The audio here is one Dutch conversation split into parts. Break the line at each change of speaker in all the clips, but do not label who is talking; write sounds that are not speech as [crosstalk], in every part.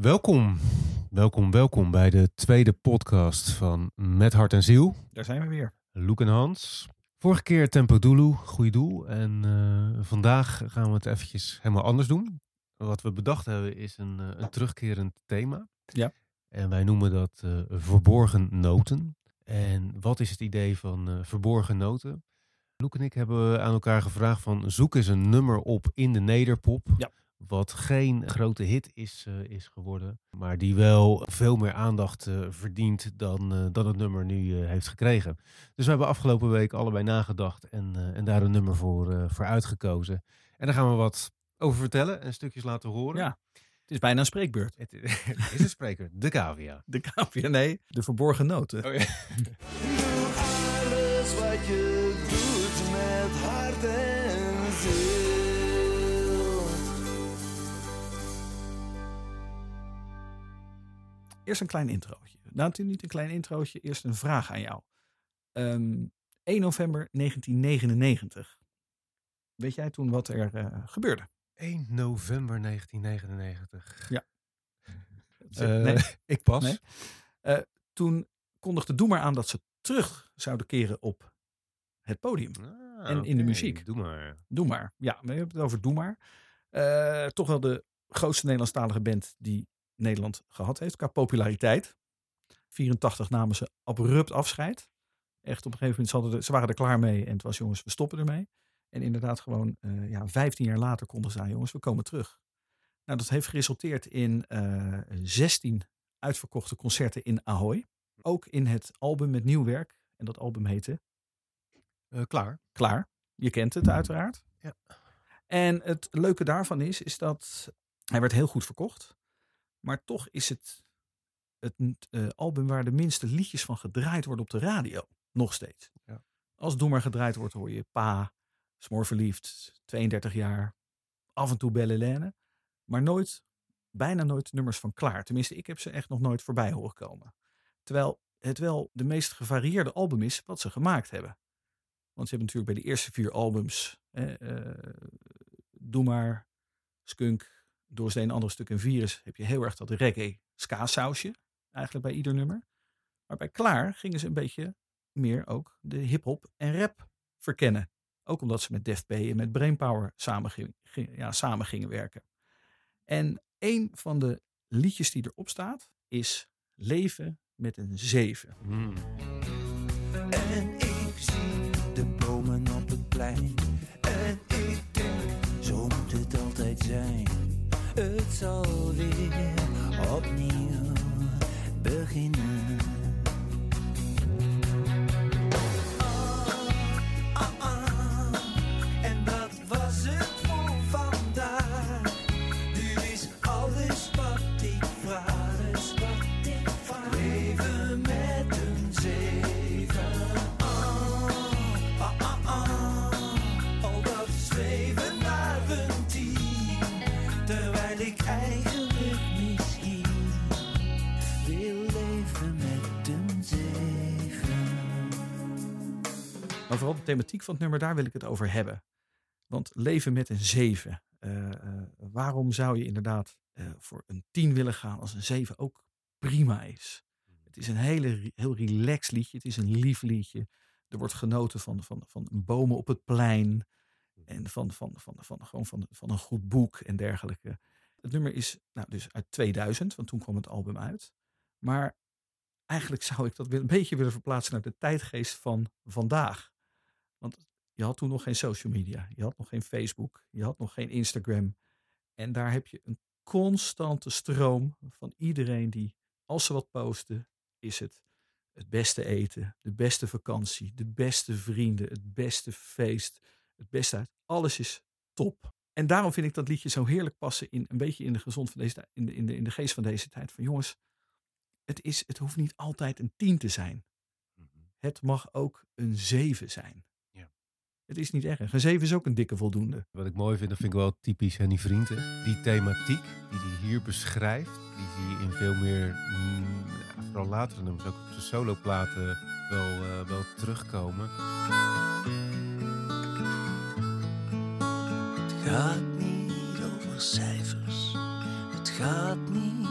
Welkom, welkom, welkom bij de tweede podcast van Met Hart en Ziel.
Daar zijn we weer.
Loek en Hans. Vorige keer Tempo Doelu, goede doel. En eh, vandaag gaan we het eventjes helemaal anders doen. Wat we bedacht hebben is een, eh, een terugkerend thema.
Ja.
En wij noemen dat eh, verborgen noten. En wat is het idee van verborgen noten? Loek en ik hebben aan elkaar gevraagd van zoek eens een nummer op in de nederpop.
Ja.
Wat geen grote hit is, eh, is geworden. Maar die wel veel meer aandacht eh, verdient dan, eh, dan het nummer nu heeft gekregen. Dus we hebben afgelopen week allebei nagedacht en, en daar een nummer voor, voor uitgekozen. En daar gaan we wat over vertellen en stukjes laten horen.
Ja. Het is bijna een spreekbeurt.
Het, [laughs] is een spreker, de cavia.
De KVA, nee, de verborgen noten.
Oh, ja. [laughs]
Eerst een klein introotje. Nou, natuurlijk niet een klein introotje, eerst een vraag aan jou. Ehm 1 november 1999. Weet jij toen wat er eh, gebeurde?
1 november 1999.
Ja. [laughs]
Eh,
nee,
Ik pas.
Nee. toen kondigde Doe maar aan dat ze terug zouden keren op het podium.
Ah,
En in de muziek.
Doe maar.
Doe maar. Ja, we hebben het over Doe maar. Eh, toch wel de grootste Nederlandstalige band die Nederland gehad heeft qua populariteit. 84 namen ze abrupt afscheid. Echt op een gegeven moment, ze, hadden ze waren er klaar mee en het was jongens, we stoppen ermee. En inderdaad gewoon eh, ja, 15 jaar later konden ze aan jongens, we komen terug. Nou, dat heeft geresulteerd in eh 16 uitverkochte concerten in Ahoy. Ook in het album met nieuw werk. En dat album heette
Eh, klaar.
klaar. Je kent het uiteraard.
Ja.
En het leuke daarvan is, is dat hij werd heel goed verkocht. Maar toch is het het eh, album waar de minste liedjes van gedraaid worden op de radio. Nog steeds.
Ja.
Als Doe maar gedraaid wordt, hoor je Pa, Smoor verliefd, 32 jaar, af en toe Belle Helene. Maar nooit, bijna nooit nummers van Klaar. Tenminste, ik heb ze echt nog nooit voorbij horen komen. Terwijl het wel de meest gevarieerde album is wat ze gemaakt hebben. Want ze hebben natuurlijk bij de eerste vier albums, eh, Doe maar, Skunk, Doorsteen, een ander stuk en Virus, heb je heel erg dat reggae ska sausje, eigenlijk bij ieder nummer. Maar bij Klaar gingen ze een beetje meer ook de hip-hop en rap verkennen. Ook omdat ze met Def P en met Brainpower samen, ging, ging- ja, samen gingen werken. En een van de liedjes die erop staat is Leven met een 7.
Hmm.
En ik zie de Het zal weer opnieuw beginnen. Eigenlijk misschien wil leven met een zeven.
Maar vooral de thematiek van het nummer, daar wil ik het over hebben. Want leven met een 7. eh, eh, waarom zou je inderdaad eh, voor een 10 willen gaan als een 7 ook prima is? Het is een hele, heel relaxed liedje. Het is een lief liedje. Er wordt genoten van, van, van bomen op het plein. En van, van, van, van, gewoon van, van een goed boek en dergelijke. Het nummer is nou, dus uit 2000, want toen kwam het album uit. Maar eigenlijk [laughs] zou ik dat een beetje willen verplaatsen naar de tijdgeest van vandaag. Want je had toen nog geen social media. Je had nog geen Facebook. Je had nog geen Instagram. En daar heb je een constante stroom van iedereen die, als ze wat posten, is het het beste eten, de beste vakantie, de beste vrienden, het beste feest, het beste uit. Alles is top. En daarom vind ik dat liedje zo heerlijk passen in een beetje in de gezond van deze in de, in de, in de geest van deze tijd. Van jongens, het, is, het hoeft niet altijd een 10 te zijn. Het mag ook een 7 zijn.
Ja.
Het is niet erg. Een 7 is ook een dikke voldoende.
Wat ik mooi vind, dat vind ik wel typisch Henny Vrienden. Die thematiek die hij hier beschrijft, die zie je in veel meer, mm, vooral latere nummers, ook op zijn soloplaten wel, eh, wel terugkomen.
Gaat niet over cijfers. Het gaat niet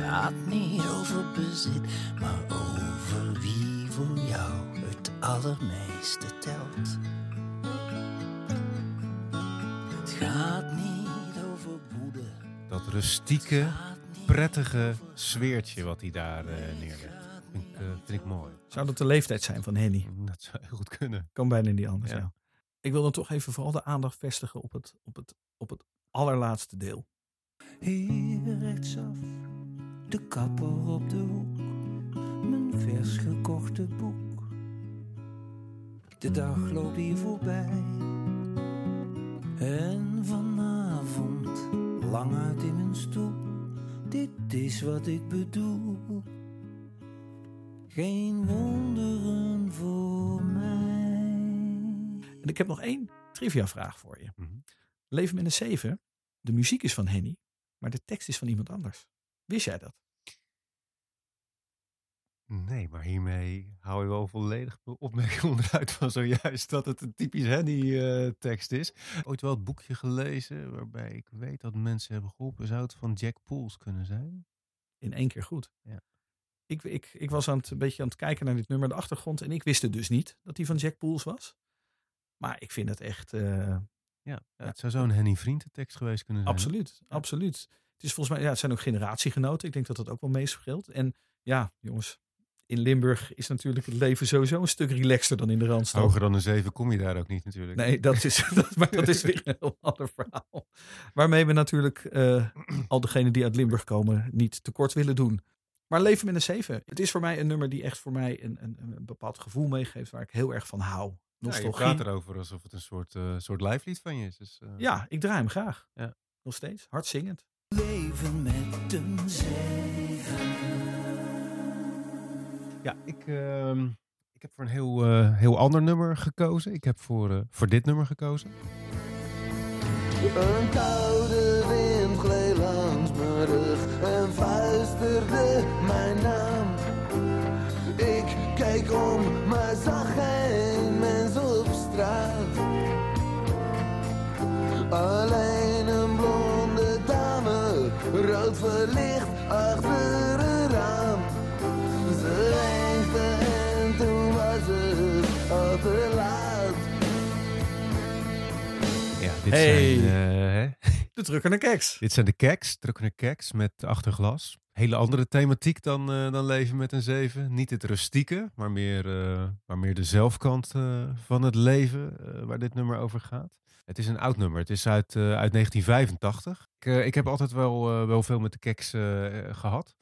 gaat niet over bezit, maar over wie voor jou het allermeeste telt. Het gaat niet over woede.
Dat rustieke,
het
prettige sfeertje wat hij daar eh, neerlegt. Vind ik, eh, vind ik mooi.
Zou dat de leeftijd zijn van Henny?
Dat zou heel goed kunnen.
Kan bijna niet anders.
Ja.
Ja. Ik wil dan toch even vooral de aandacht vestigen op het, op het, op het allerlaatste deel.
Hier rechtsaf, de kapper op de hoek, mijn vers gekochte boek. De dag loopt hier voorbij. En vanavond, lang uit in mijn stoel, dit is wat ik bedoel. Geen wonderen
ik heb nog één trivia vraag voor je.
Mhm.
Leven met een 7. De muziek is van Henny, maar de tekst is van iemand anders. Wist jij dat?
Nee, maar hiermee hou je wel volledig opmerking [laughs] onderuit van zojuist dat het een typisch Henny-tekst is. Ooit wel het boekje gelezen waarbij ik weet dat mensen hebben geholpen. Zou het van Jack Pools kunnen zijn?
In één keer goed.
Ja.
Ik, ik, ik was aan het, een beetje aan het kijken naar dit nummer, de achtergrond. En ik wist het dus niet dat die van Jack Pools was. Maar ik vind het echt eh,
Ja, het zou zo'n Henny Vrienden-tekst geweest kunnen zijn.
absoluut, absoluut. Het is volgens mij, ja, het zijn ook generatiegenoten. Ik denk dat dat ook wel meespeelt. En ja, jongens, in Limburg is natuurlijk het leven sowieso een stuk relaxter dan in de Randstad.
Hoger dan een 7 kom je daar ook niet natuurlijk.
Nee, dat is, [laughs] dat, maar dat is weer een heel ander verhaal. Waarmee we natuurlijk eh, al degenen die uit Limburg komen niet tekort willen doen. Maar Leven met een 7. Het is voor mij een nummer die echt voor mij een, een, een bepaald gevoel meegeeft waar ik heel erg van hou.
Ja, je
Nostalgie.
praat erover alsof het een soort, eh soort lijflied van je is. Dus, eh,
Ja, ik draai hem graag.
Ja.
Nog steeds. Hard zingend.
Leven met een
Ja, ik, ehm, ik heb voor een heel, eh, heel ander nummer gekozen. Ik heb voor, eh, voor dit nummer gekozen.
Een koude wind gleed langs mijn rug
dit
Hey.
zijn, eh, hè? [laughs]
De drukkende keks.
dit zijn de keks, drukkende keks met achterglas. Hele andere thematiek dan, eh, dan leven met een 7. Niet het rustieke, maar meer, eh, maar meer de zelfkant eh, van het leven eh, waar dit nummer over gaat. Het is een oud nummer. Het is uit, eh, uit 1985. Ik, eh, ik heb altijd wel, eh, wel veel met de keks eh, gehad.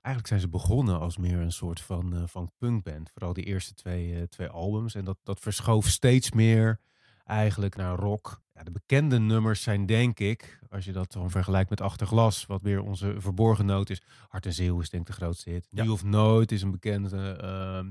Eigenlijk zijn ze begonnen als meer een soort van, eh, van punkband. Vooral die eerste twee, eh, twee albums. En dat, dat verschoof steeds meer eigenlijk naar rock. Ja, de bekende nummers zijn denk ik, als je dat dan vergelijkt met Achterglas, wat weer onze verborgen noot is. Hart en Zeeuw is denk ik de grootste hit.
Ja.
Nu of Nooit is een bekende... ehm,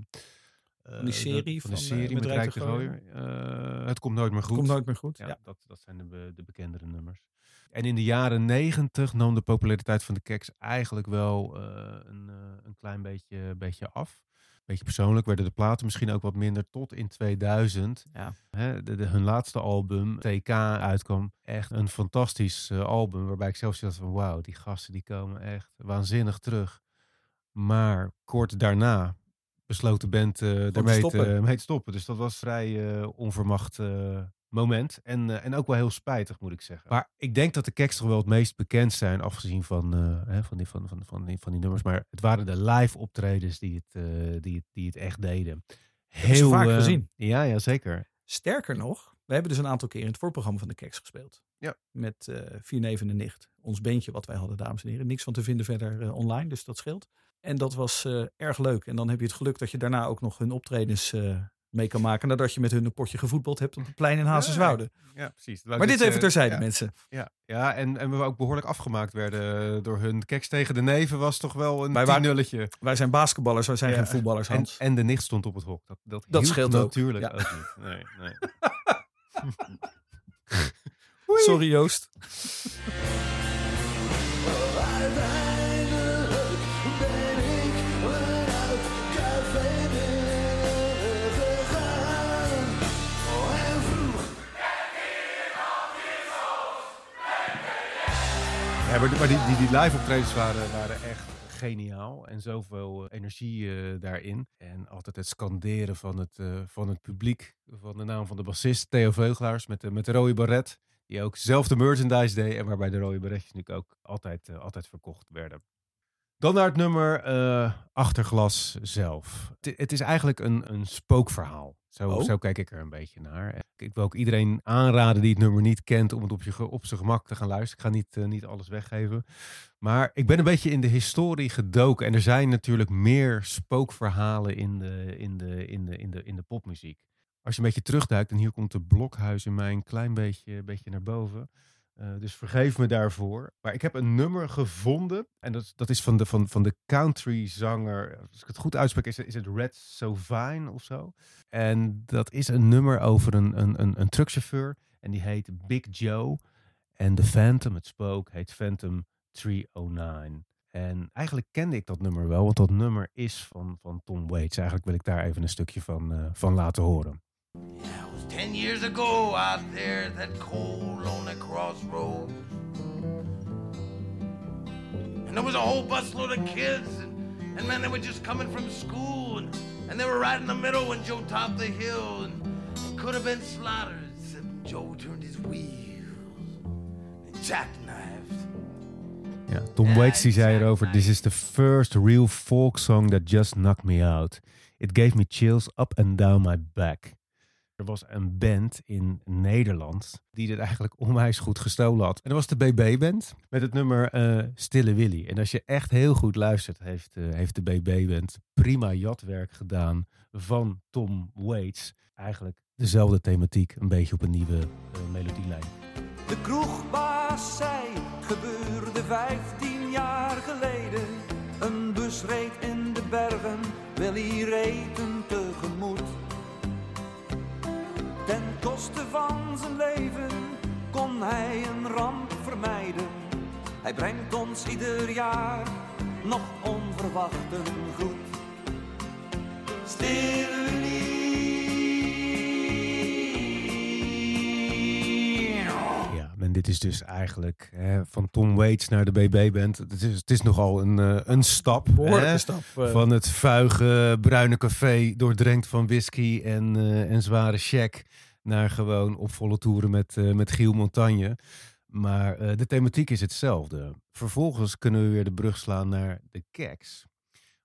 Van die
eh,
serie
van de
van, eh,
serie
met
met
Rijk de Gooier.
Eh, het komt nooit meer goed.
Komt nooit meer goed.
Ja,
Ja.
Dat, dat zijn de, de bekendere nummers. En in de jaren negentig nam de populariteit van de Keks eigenlijk wel een, een klein beetje, beetje af. Beetje persoonlijk werden de platen misschien ook wat minder tot in 2000.
Ja.
Hè, de, de- hun laatste album, TK, uitkwam. Echt een fantastisch eh, album. Waarbij ik zelf dacht van wauw, die gasten die komen echt waanzinnig terug. Maar kort daarna besloot de band eh daarmee te, mee te stoppen. Dus dat was vrij eh, onverwacht eh, moment. En, eh, en ook wel heel spijtig, moet ik zeggen. Maar ik denk dat de Keks toch wel het meest bekend zijn, afgezien van, eh, hè, van, die, van, van, van, die, van die nummers. Maar het waren de live optredens die het, eh, die, het- die het echt deden.
Ze vaak gezien.
Ja, ja, zeker.
Sterker nog, we hebben dus een aantal keer in het voorprogramma van de Keks gespeeld.
Ja.
Met eh Vier Neven en Nicht. Ons beentje wat wij hadden, dames en heren. Niks van te vinden verder eh, online, dus dat scheelt. En dat was eh, erg leuk. En dan heb je het geluk dat je daarna ook nog hun optredens eh, mee kan maken. Nadat je met hun een potje gevoetbald hebt op het plein in Hazenswoude.
Ja, precies.
Maar dit even terzijde, mensen.
Ja, ja en, en we ook behoorlijk afgemaakt werden door hun. Keks tegen de neven was toch wel een
Wij waren-
nulletje.
Wij zijn basketballers, wij zijn
Ja.
geen voetballers, Hans.
en de nicht stond op het hok. Dat, dat,
Dat scheelt ook.
natuurlijk
Ja.
ook niet. Nee, nee. [laughs]
Sorry Joost. [laughs]
Ja, maar, die- die, live optredens waren, waren echt geniaal en zoveel eh, energie eh, daarin. En altijd het scanderen van het, eh, van het publiek, van de naam van de bassist Theo Veugelaars met de, met de rode baret. Die ook zelf de merchandise deed en waarbij de rode baretjes natuurlijk ook altijd, altijd verkocht werden. Dan naar het nummer Achterglas zelf. Het, het is eigenlijk een, een spookverhaal. Zo,
Oh.
zo kijk ik er een beetje naar. Ik wil ook iedereen aanraden die het nummer niet kent om het op, je, op zijn gemak te gaan luisteren. Ik ga niet, eh, niet alles weggeven. Maar ik ben een beetje in de historie gedoken. En er zijn natuurlijk meer spookverhalen in de, in de, in de, in de, in de popmuziek. Als je een beetje terugduikt, en hier komt de blokhuis in mij een klein beetje, beetje naar boven. Eh, dus vergeef me daarvoor. Maar ik heb een nummer gevonden. En dat, dat is van de, van, van de country zanger. Als ik het goed uitspreek, is, is het Red Sovine of zo. En dat is een nummer over een, een, een, een truckchauffeur. En die heet Big Joe. En de Phantom, het spook, heet Phantom 309. En eigenlijk kende ik dat nummer wel, want dat nummer is van, van Tom Waits. Eigenlijk wil ik daar even een stukje van, eh, van laten horen.
Yeah, it was ten years ago out there, that cold, lonely crossroads. And there was a whole busload of kids, and, and man, they were just coming from school, and, and they were right in the middle when Joe topped the hill, and it could have been slaughtered, except Joe turned his wheels and jackknifed.
Ja, Tom Waits die zei erover: This is the first real folk song that just knocked me out. It gave me chills up and down my back. Er was een band in Nederland die dit eigenlijk onwijs goed gestolen had. En dat was de BB-band met het nummer eh, Stille Willy. En als je echt heel goed luistert, heeft, eh, heeft de BB-band prima jatwerk gedaan van Tom Waits. Eigenlijk dezelfde thematiek, een beetje op een nieuwe eh, melodielijn.
De kroegbaas zei, gebeurde vijftien jaar geleden. Een bus reed in de bergen, Willy reed hem tegemoet. Ten koste van zijn leven kon hij een ramp vermijden. Hij brengt ons ieder jaar nog onverwacht een groet. Stille
en dit is dus eigenlijk hè, van Tom Waits naar de BB-band. Het is, het is nogal een, eh, een stap. Hè?
stap. eh.
Van het vuige bruine café, doordrenkt van whisky en, eh, en zware check, naar gewoon op volle toeren met, met Giel Montagne. Maar de thematiek is hetzelfde. Vervolgens kunnen we weer de brug slaan naar de Keks.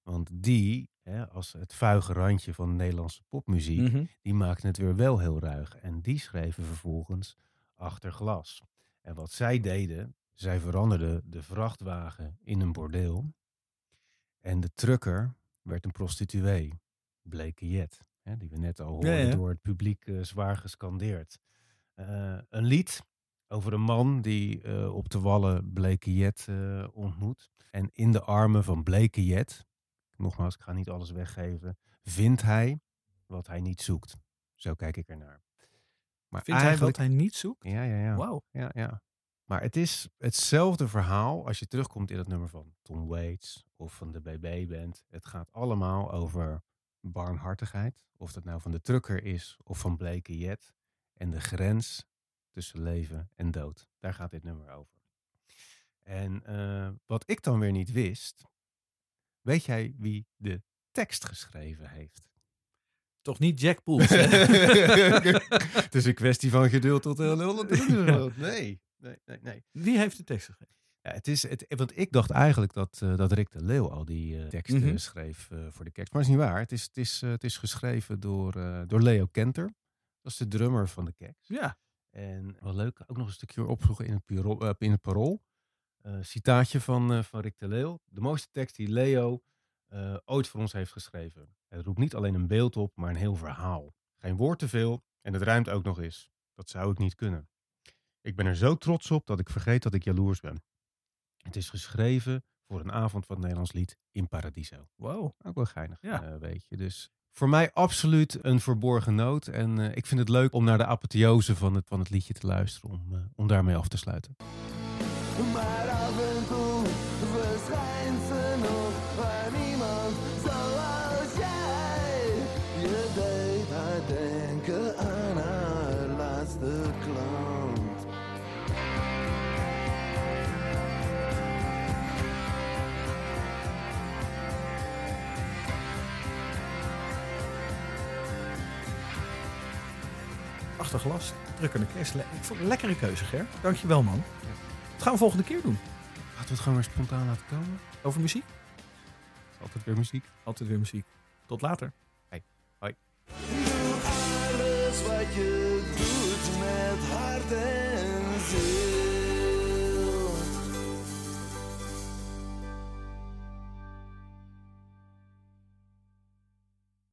Want die, hè, als het vuige randje van de Nederlandse popmuziek,
Mhm.
die maakten het weer wel heel ruig. En die schreven vervolgens achter glas. En wat zij deden, zij veranderden de vrachtwagen in een bordeel. En de trucker werd een prostituee. Bleke Jet. Hè, die we net al hoorden
Ja, ja.
door het publiek eh, zwaar gescandeerd. Eh, een lied over een man die eh, op de wallen Bleke Jet ontmoet. En in de armen van Bleke Jet, nogmaals, ik ga niet alles weggeven, vindt hij wat hij niet zoekt. Zo kijk ik ernaar. Maar
Vindt hij wat hij niet zoekt?
Ja, ja, ja.
Wauw.
ja, ja. Maar het is hetzelfde verhaal als je terugkomt in het nummer van Tom Waits of van de BB-band. Het gaat allemaal over barmhartigheid. Of dat nou van de trucker is of van Bleke Jet. En de grens tussen leven en dood. Daar gaat dit nummer over. En eh, wat ik dan weer niet wist. Weet jij wie de tekst geschreven heeft?
Toch niet Jack Poels, hè? [laughs]
het is een kwestie van geduld tot heel heel [laughs] Nee, nee, nee, nee.
Wie heeft de tekst geschreven?
Ja, het is het, want ik dacht eigenlijk dat, eh, dat Rick de Leeuw al die eh, teksten
Mhm.
schreef eh, voor de Keks. Maar dat is niet waar. Het is, het is, eh, het is geschreven door, eh, door Leo Kenter. Dat is de drummer van de Keks.
Ja.
En wel leuk, ook nog een stukje opzoeken in het, eh, in het parool. Eh, citaatje van, eh, van Rick de Leeuw. De mooiste tekst die Leo eh, ooit voor ons heeft geschreven. Het roept niet alleen een beeld op, maar een heel verhaal. Geen woord te veel en het ruimt ook nog eens. Dat zou ik niet kunnen. Ik ben er zo trots op dat ik vergeet dat ik jaloers ben. Het is geschreven voor een avond van het Nederlands lied in Paradiso.
Wow.
Ook wel geinig,
Ja.
eh, weet je. Dus voor mij absoluut een verborgen noot. En eh, ik vind het leuk om naar de apotheose van het, van het liedje te luisteren. Om, eh, om daarmee af te sluiten.
Maar af en toe verschijnt ze nog waar niemand denken aan haar laatste klant.
Drukkende kerstelen. Ik vond lekkere keuze, Ger. Dankjewel, man. Wat gaan we volgende keer doen?
Laten we het gewoon weer spontaan laten komen.
Over muziek?
Altijd weer muziek.
Altijd weer muziek. Tot later.
je doet met hart en ziel.